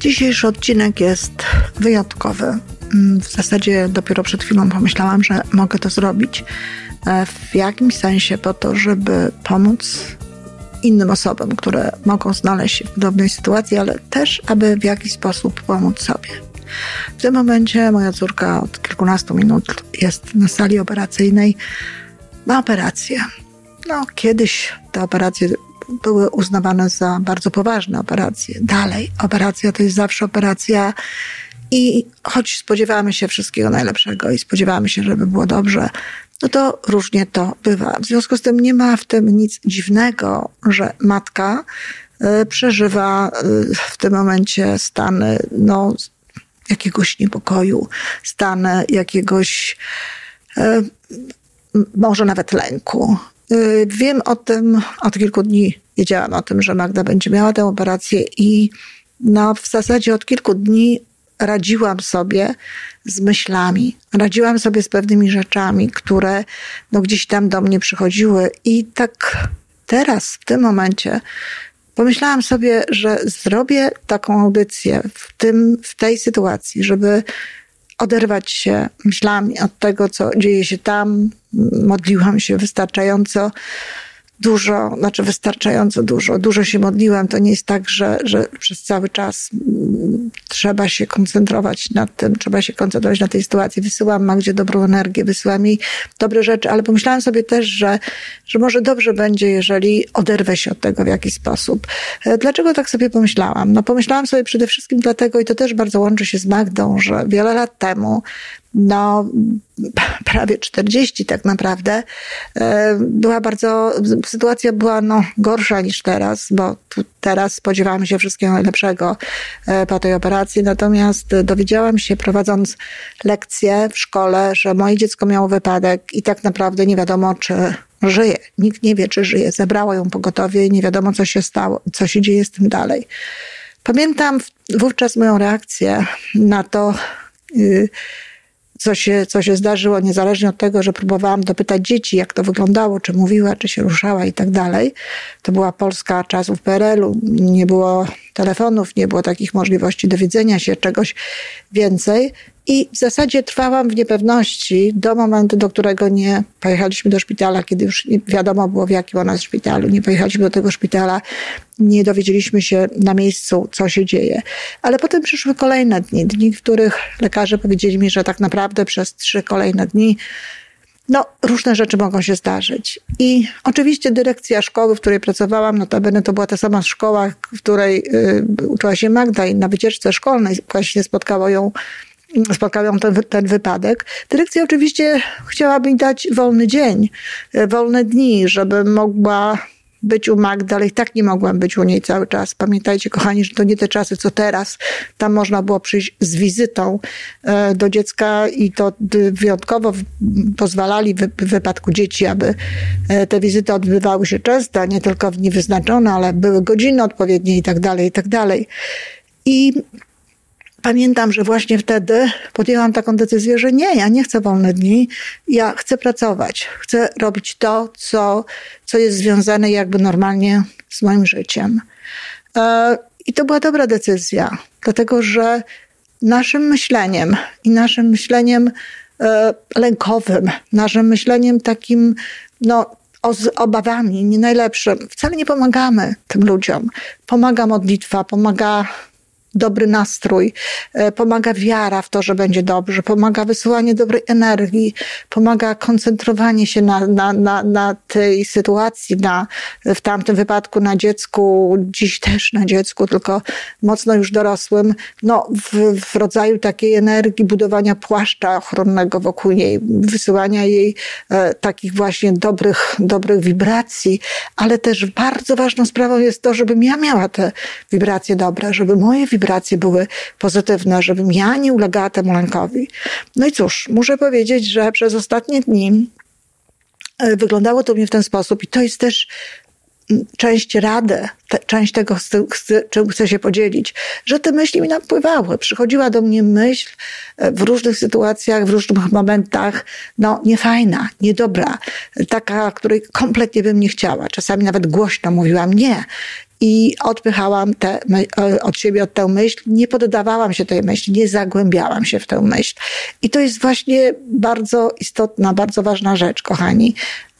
Dzisiejszy odcinek jest wyjątkowy. Mm, w zasadzie dopiero przed chwilą pomyślałam, że mogę to zrobić e, w jakimś sensie po to, żeby pomóc innym osobom, które mogą znaleźć się w podobnej sytuacji, ale też, aby w jakiś sposób pomóc sobie. W tym momencie moja córka od kilkunastu minut jest na sali operacyjnej. Ma operację. No, kiedyś te operacje były uznawane za bardzo poważne operacje. Dalej, operacja to jest zawsze operacja i choć spodziewamy się wszystkiego najlepszego i spodziewamy się, żeby było dobrze, no to różnie to bywa. W związku z tym nie ma w tym nic dziwnego, że matka y, przeżywa y, w tym momencie stany no, jakiegoś niepokoju, stany jakiegoś y, może nawet lęku. Wiem o tym, od kilku dni wiedziałam o tym, że Magda będzie miała tę operację i no, w zasadzie od kilku dni radziłam sobie z myślami, radziłam sobie z pewnymi rzeczami, które no, gdzieś tam do mnie przychodziły. I tak teraz, w tym momencie, pomyślałam sobie, że zrobię taką audycję w, tym, w tej sytuacji, żeby oderwać się myślami od tego, co dzieje się tam. Modliłam się wystarczająco dużo, znaczy wystarczająco dużo. Dużo się modliłem. To nie jest tak, że, że przez cały czas mm, trzeba się koncentrować nad tym, trzeba się koncentrować na tej sytuacji. Wysyłam Magdzie dobrą energię, wysyłam jej dobre rzeczy, ale pomyślałam sobie też, że, że może dobrze będzie, jeżeli oderwę się od tego w jakiś sposób. E, dlaczego tak sobie pomyślałam? No pomyślałam sobie przede wszystkim dlatego, i to też bardzo łączy się z Magdą, że wiele lat temu no, prawie 40 tak naprawdę, e, była bardzo, sytuacja była no, gorsza niż teraz, bo teraz spodziewamy się wszystkiego najlepszego e, po tej operacji, natomiast dowiedziałam się prowadząc lekcje w szkole, że moje dziecko miało wypadek i tak naprawdę nie wiadomo, czy żyje. Nikt nie wie, czy żyje. Zebrało ją pogotowie i nie wiadomo, co się stało, co się dzieje z tym dalej. Pamiętam wówczas moją reakcję na to, yy, co się, co się zdarzyło, niezależnie od tego, że próbowałam dopytać dzieci, jak to wyglądało, czy mówiła, czy się ruszała i tak dalej. To była Polska czasów PRL-u, nie było telefonów, nie było takich możliwości dowiedzenia się czegoś więcej. I w zasadzie trwałam w niepewności do momentu, do którego nie pojechaliśmy do szpitala, kiedy już wiadomo było, w jakim ona jest szpitalu. Nie pojechaliśmy do tego szpitala, nie dowiedzieliśmy się na miejscu, co się dzieje. Ale potem przyszły kolejne dni, dni, w których lekarze powiedzieli mi, że tak naprawdę przez trzy kolejne dni no, różne rzeczy mogą się zdarzyć. I oczywiście dyrekcja szkoły, w której pracowałam, notabene to była ta sama szkoła, w której y, uczyła się Magda i na wycieczce szkolnej właśnie spotkało ją spotkał ją ten, ten wypadek. Dyrekcja oczywiście chciałaby mi dać wolny dzień, y, wolne dni, żeby mogła być u Magdy, ale i tak nie mogłam być u niej cały czas. Pamiętajcie, kochani, że to nie te czasy, co teraz. Tam można było przyjść z wizytą e, do dziecka i to wyjątkowo pozwalali w wypadku dzieci, aby e, te wizyty odbywały się często, nie tylko w dni wyznaczone, ale były godziny odpowiednie i tak dalej, i tak dalej. I pamiętam, że właśnie wtedy podjęłam taką decyzję, że nie, ja nie chcę wolne dni, ja chcę pracować, chcę robić to, co, co jest związane jakby normalnie z moim życiem. E, I to była dobra decyzja, dlatego że naszym myśleniem i naszym myśleniem e, lękowym, naszym myśleniem takim, no, z obawami, nie najlepszym, wcale nie pomagamy tym ludziom. Pomaga modlitwa, pomaga dobry nastrój, e, pomaga wiara w to, że będzie dobrze, pomaga wysyłanie dobrej energii, pomaga koncentrowanie się na, na, na, na tej sytuacji, na, w tamtym wypadku na dziecku, dziś też na dziecku, tylko mocno już dorosłym, no w, w rodzaju takiej energii budowania płaszcza ochronnego wokół niej, wysyłania jej e, takich właśnie dobrych, dobrych wibracji, ale też bardzo ważną sprawą jest to, żebym ja miała te wibracje dobre, żeby moje wibracje wibracje były pozytywne, żebym ja nie ulegała temu lękowi. No i cóż, muszę powiedzieć, że przez ostatnie dni e, wyglądało to mnie w ten sposób i to jest też część rady, te, część tego, czym chcę się podzielić, że te myśli mi napływały. Przychodziła do mnie myśl e, w różnych sytuacjach, w różnych momentach, no niefajna, niedobra, taka, której kompletnie bym nie chciała. Czasami nawet głośno mówiłam nie. i odpychałam te, od siebie od tę myśl, nie poddawałam się tej myśli, nie zagłębiałam się w tę myśl. I to jest właśnie bardzo istotna, bardzo ważna rzecz, kochani,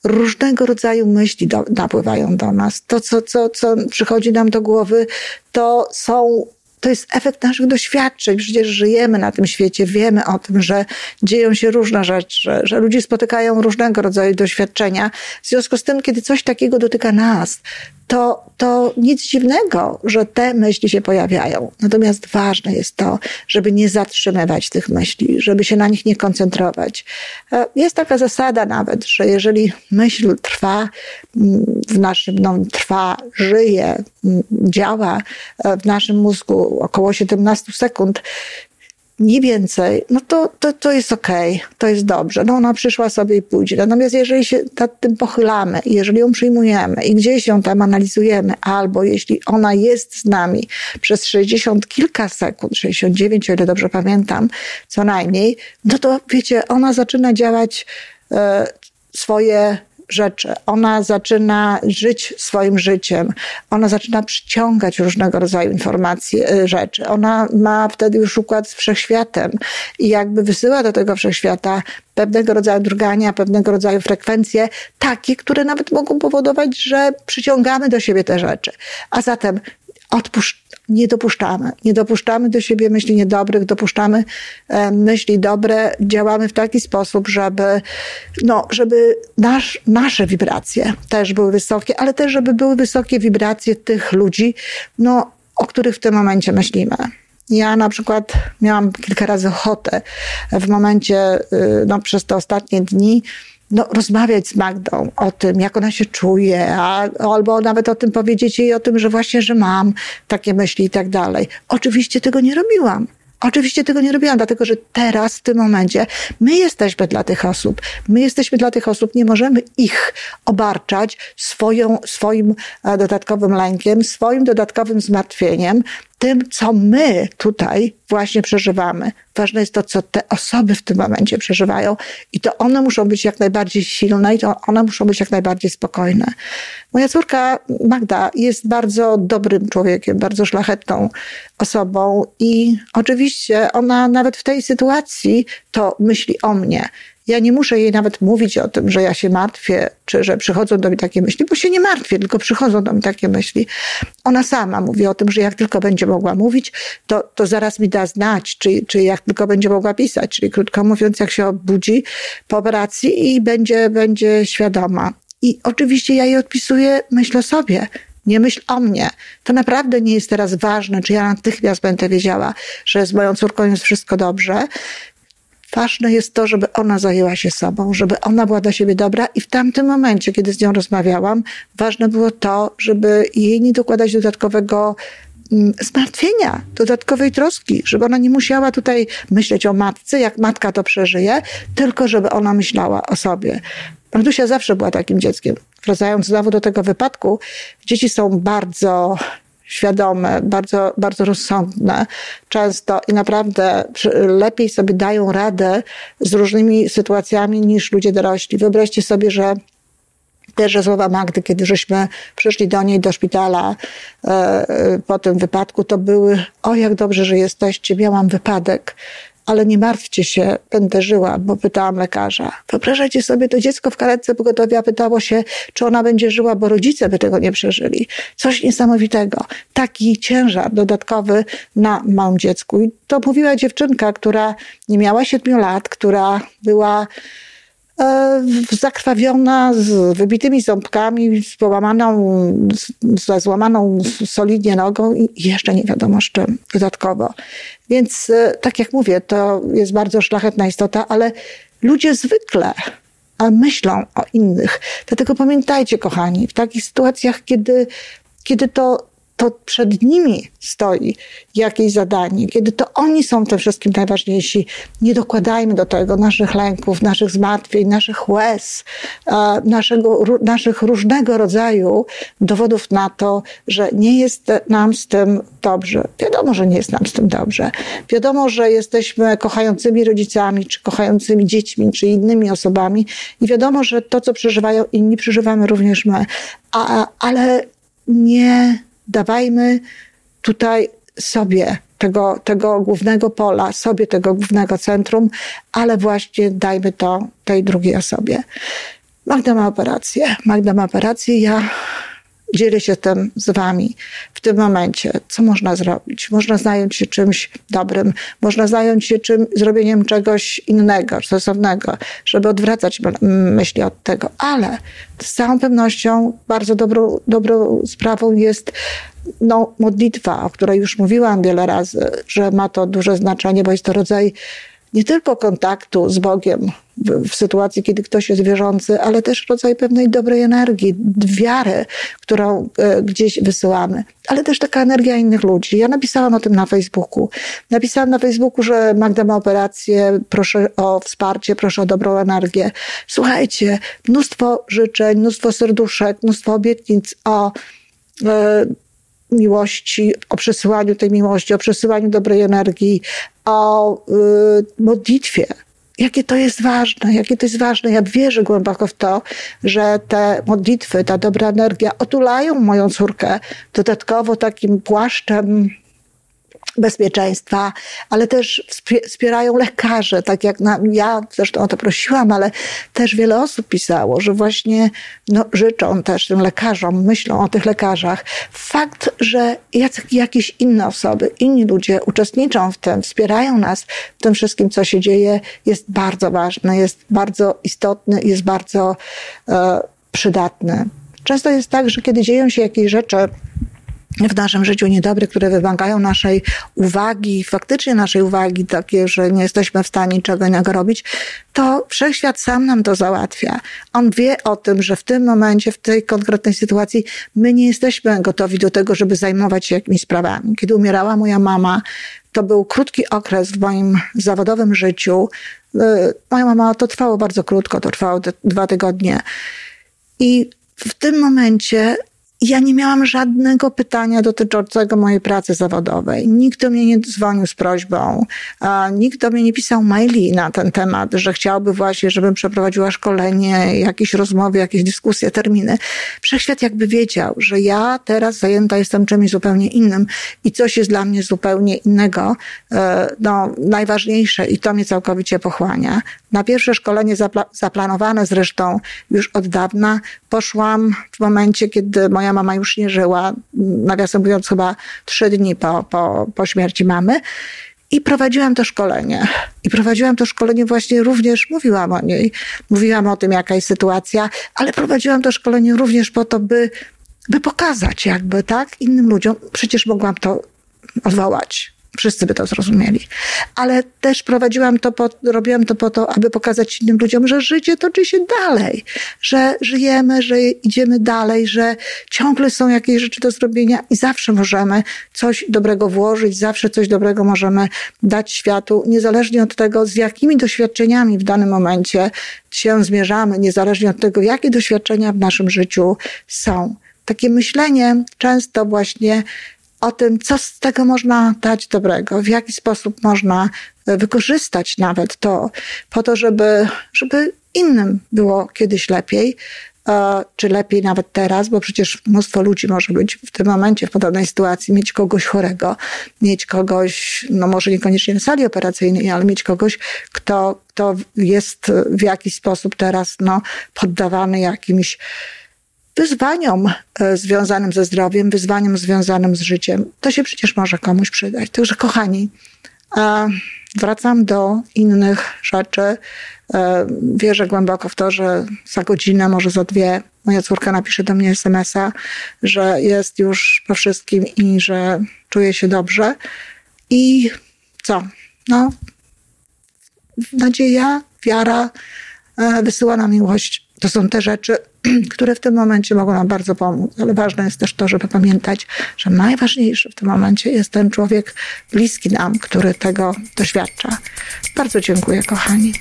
różnego rodzaju myśli do, napływają do nas. To, co, co, co przychodzi nam do głowy, to są to jest efekt naszych doświadczeń. Przecież żyjemy na tym świecie, wiemy o tym, że dzieją się różne rzeczy, że, że ludzie spotykają różnego rodzaju doświadczenia. W związku z tym, kiedy coś takiego dotyka nas, to, to nic dziwnego, że te myśli się pojawiają. Natomiast ważne jest to, żeby nie zatrzymywać tych myśli, żeby się na nich nie koncentrować. E, jest taka zasada nawet, że jeżeli myśl trwa mm, w naszym, no, trwa, żyje, mm, działa e, w naszym mózgu około 17 sekund, nie więcej, no to, to, to jest okej, okay, to jest dobrze. No ona przyszła sobie i pójdzie. Natomiast jeżeli się nad tym pochylamy, jeżeli ją przyjmujemy i gdzieś ją tam analizujemy, albo jeśli ona jest z nami przez 60 kilka sekund, 69, o ile dobrze pamiętam, co najmniej, no to wiecie, ona zaczyna działać e, swoje rzeczy. Ona zaczyna żyć swoim życiem. Ona zaczyna przyciągać różnego rodzaju informacje, e, rzeczy. Ona ma wtedy już układ z wszechświatem i jakby wysyła do tego wszechświata pewnego rodzaju drgania, pewnego rodzaju frekwencje, takie, które nawet mogą powodować, że przyciągamy do siebie te rzeczy. A zatem odpuszczamy nie dopuszczamy. Nie dopuszczamy do siebie myśli niedobrych, dopuszczamy e, myśli dobre, działamy w taki sposób, żeby, no, żeby nasz, nasze wibracje też były wysokie, ale też, żeby były wysokie wibracje tych ludzi, no, o których w tym momencie myślimy. Ja na przykład miałam kilka razy ochotę w momencie, y, no, przez te ostatnie dni, no, rozmawiać z Magdą o tym, jak ona się czuje, a, albo nawet o tym powiedzieć jej o tym, że właśnie, że mam takie myśli i tak dalej. Oczywiście tego nie robiłam. Oczywiście tego nie robiłam, dlatego że teraz, w tym momencie, my jesteśmy dla tych osób. My jesteśmy dla tych osób, nie możemy ich obarczać swoją, swoim e, dodatkowym lękiem, swoim dodatkowym zmartwieniem, tym, co my tutaj właśnie przeżywamy. Ważne jest to, co te osoby w tym momencie przeżywają i to one muszą być jak najbardziej silne i to one muszą być jak najbardziej spokojne. Moja córka Magda jest bardzo dobrym człowiekiem, bardzo szlachetną osobą i oczywiście ona nawet w tej sytuacji to myśli o mnie. Ja nie muszę jej nawet mówić o tym, że ja się martwię, czy że przychodzą do mnie takie myśli, bo się nie martwię, tylko przychodzą do mnie takie myśli. Ona sama mówi o tym, że jak tylko będzie mogła mówić, to, to zaraz mi da znać, czy, czy jak tylko będzie mogła pisać. Czyli krótko mówiąc, jak się obudzi po operacji i będzie, będzie świadoma. I oczywiście ja jej odpisuję myśl o sobie, nie myśl o mnie. To naprawdę nie jest teraz ważne, czy ja natychmiast będę wiedziała, że z moją córką jest wszystko dobrze. Ważne jest to, żeby ona zajęła się sobą, żeby ona była dla siebie dobra i w tamtym momencie, kiedy z nią rozmawiałam, ważne było to, żeby jej nie dokładać dodatkowego mm, zmartwienia, dodatkowej troski, żeby ona nie musiała tutaj myśleć o matce, jak matka to przeżyje, tylko żeby ona myślała o sobie. Magdusia zawsze była takim dzieckiem. Wracając znowu do tego wypadku, dzieci są bardzo świadome, bardzo, bardzo rozsądne często i naprawdę lepiej sobie dają radę z różnymi sytuacjami niż ludzie dorośli. Wyobraźcie sobie, że pierwsze słowa Magdy, kiedy żeśmy przyszli do niej do szpitala e, e po tym wypadku, to były: O, jak dobrze, że jesteście, miałam wypadek ale nie martwcie się, będę żyła, bo pytałam lekarza. Wyobrażajcie sobie, to dziecko w karetce pogotowia pytało się, czy ona będzie żyła, bo rodzice by tego nie przeżyli. Coś niesamowitego. Taki ciężar dodatkowy na małym dziecku. I to mówiła dziewczynka, która nie miała siedmiu lat, która była zakrwawiona, z wybitymi ząbkami, z połamaną, ze złamaną solidnie nogą i jeszcze nie wiadomo z czym dodatkowo. Więc e, tak jak mówię, to jest bardzo szlachetna istota, ale ludzie zwykle myślą o innych. Dlatego pamiętajcie, kochani, w takich sytuacjach, kiedy, kiedy to to przed nimi stoi jakieś zadanie, kiedy to oni są tym wszystkim najważniejsi. Nie dokładajmy do tego naszych lęków, naszych zmartwień, naszych łez, naszego, naszych różnego rodzaju dowodów na to, że nie jest nam z tym dobrze. Wiadomo, że nie jest nam z tym dobrze. Wiadomo, że jesteśmy kochającymi rodzicami, czy kochającymi dziećmi, czy innymi osobami i wiadomo, że to, co przeżywają inni, przeżywamy również my. A, ale nie dawajmy tutaj sobie tego, tego głównego pola, sobie tego głównego centrum, ale właśnie dajmy to tej drugiej osobie. Magda ma operację. Magda ma operację. Ja dzielę się tym z wami w tym momencie, co można zrobić. Można zająć się czymś dobrym, można zająć się czym, zrobieniem czegoś innego, stosownego, żeby odwracać myśli od tego. Ale z całą pewnością bardzo dobrą, dobrą sprawą jest no, modlitwa, o której już mówiłam wiele razy, że ma to duże znaczenie, bo jest to rodzaj nie tylko kontaktu z Bogiem w, w, sytuacji, kiedy ktoś jest wierzący, ale też rodzaj pewnej dobrej energii, wiary, którą e, gdzieś wysyłamy, ale też taka energia innych ludzi. Ja napisałam o tym na Facebooku. Napisałam na Facebooku, że Magda ma operację, proszę o wsparcie, proszę o dobrą energię. Słuchajcie, mnóstwo życzeń, mnóstwo serduszek, mnóstwo obietnic o e, miłości, o przesyłaniu tej miłości, o przesyłaniu dobrej energii, o y, modlitwie. Jakie to jest ważne, jakie to jest ważne. Ja wierzę głęboko w to, że te modlitwy, ta dobra energia otulają moją córkę dodatkowo takim płaszczem bezpieczeństwa, ale też wspierają lekarze, tak jak na, ja zresztą o to prosiłam, ale też wiele osób pisało, że właśnie no, życzą też tym lekarzom, myślą o tych lekarzach. Fakt, że jakieś inne osoby, inni ludzie uczestniczą w tym, wspierają nas w tym wszystkim, co się dzieje, jest bardzo ważny, jest bardzo istotny, jest bardzo e, przydatny. Często jest tak, że kiedy dzieją się jakieś rzeczy, w naszym życiu niedobre, które wymagają naszej uwagi, faktycznie naszej uwagi, takie, że nie jesteśmy w stanie niczego innego robić, to wszechświat sam nam to załatwia. On wie o tym, że w tym momencie, w tej konkretnej sytuacji, my nie jesteśmy gotowi do tego, żeby zajmować się jakimiś sprawami. Kiedy umierała moja mama, to był krótki okres w moim zawodowym życiu. Y, moja mama to trwało bardzo krótko, to trwało dwa tygodnie. I w tym momencie ja nie miałam żadnego pytania dotyczącego mojej pracy zawodowej. Nikt do mnie nie dzwonił z prośbą, nikt do mnie nie pisał maili na ten temat, że chciałby właśnie, żebym przeprowadziła szkolenie, jakieś rozmowy, jakieś dyskusje, terminy. Wszechświat jakby wiedział, że ja teraz zajęta jestem czymś zupełnie innym i coś jest dla mnie zupełnie innego, e, no, najważniejsze i to mnie całkowicie pochłania. Na pierwsze szkolenie zapla zaplanowane zresztą już od dawna poszłam w momencie, kiedy moja mama już nie żyła, nawiasem mówiąc chyba trzy dni po, po, po śmierci mamy. I prowadziłam to szkolenie. I prowadziłam to szkolenie właśnie również, mówiłam o niej, mówiłam o tym, jaka jest sytuacja, ale prowadziłam to szkolenie również po to, by, by pokazać jakby, tak, innym ludziom, przecież mogłam to odwołać Wszyscy by to zrozumieli. Ale też prowadziłam to, po, robiłam to po to, aby pokazać innym ludziom, że życie toczy się dalej, że żyjemy, że idziemy dalej, że ciągle są jakieś rzeczy do zrobienia i zawsze możemy coś dobrego włożyć, zawsze coś dobrego możemy dać światu, niezależnie od tego, z jakimi doświadczeniami w danym momencie się zmierzamy, niezależnie od tego, jakie doświadczenia w naszym życiu są. Takie myślenie często właśnie o tym, co z tego można dać dobrego, w jaki sposób można e, wykorzystać nawet to, po to, żeby, żeby innym było kiedyś lepiej, e, czy lepiej nawet teraz, bo przecież mnóstwo ludzi może być w tym momencie w podobnej sytuacji, mieć kogoś chorego, mieć kogoś, no może niekoniecznie na sali operacyjnej, ale mieć kogoś, kto, kto jest w jakiś sposób teraz no, poddawany jakimś wyzwaniom e, związanym ze zdrowiem, wyzwaniom związanym z życiem. To się przecież może komuś przydać. Także kochani, wracam do innych rzeczy. E, wierzę głęboko w to, że za godzinę, może za dwie, moja córka napisze do mnie smsa, że jest już po wszystkim i że czuje się dobrze. I co? No, nadzieja, wiara, e, wysyłana miłość to są te rzeczy, które w tym momencie mogą nam bardzo pomóc, ale ważne jest też to, żeby pamiętać, że najważniejszy w tym momencie jest ten człowiek bliski nam, który tego doświadcza. Bardzo dziękuję, kochani.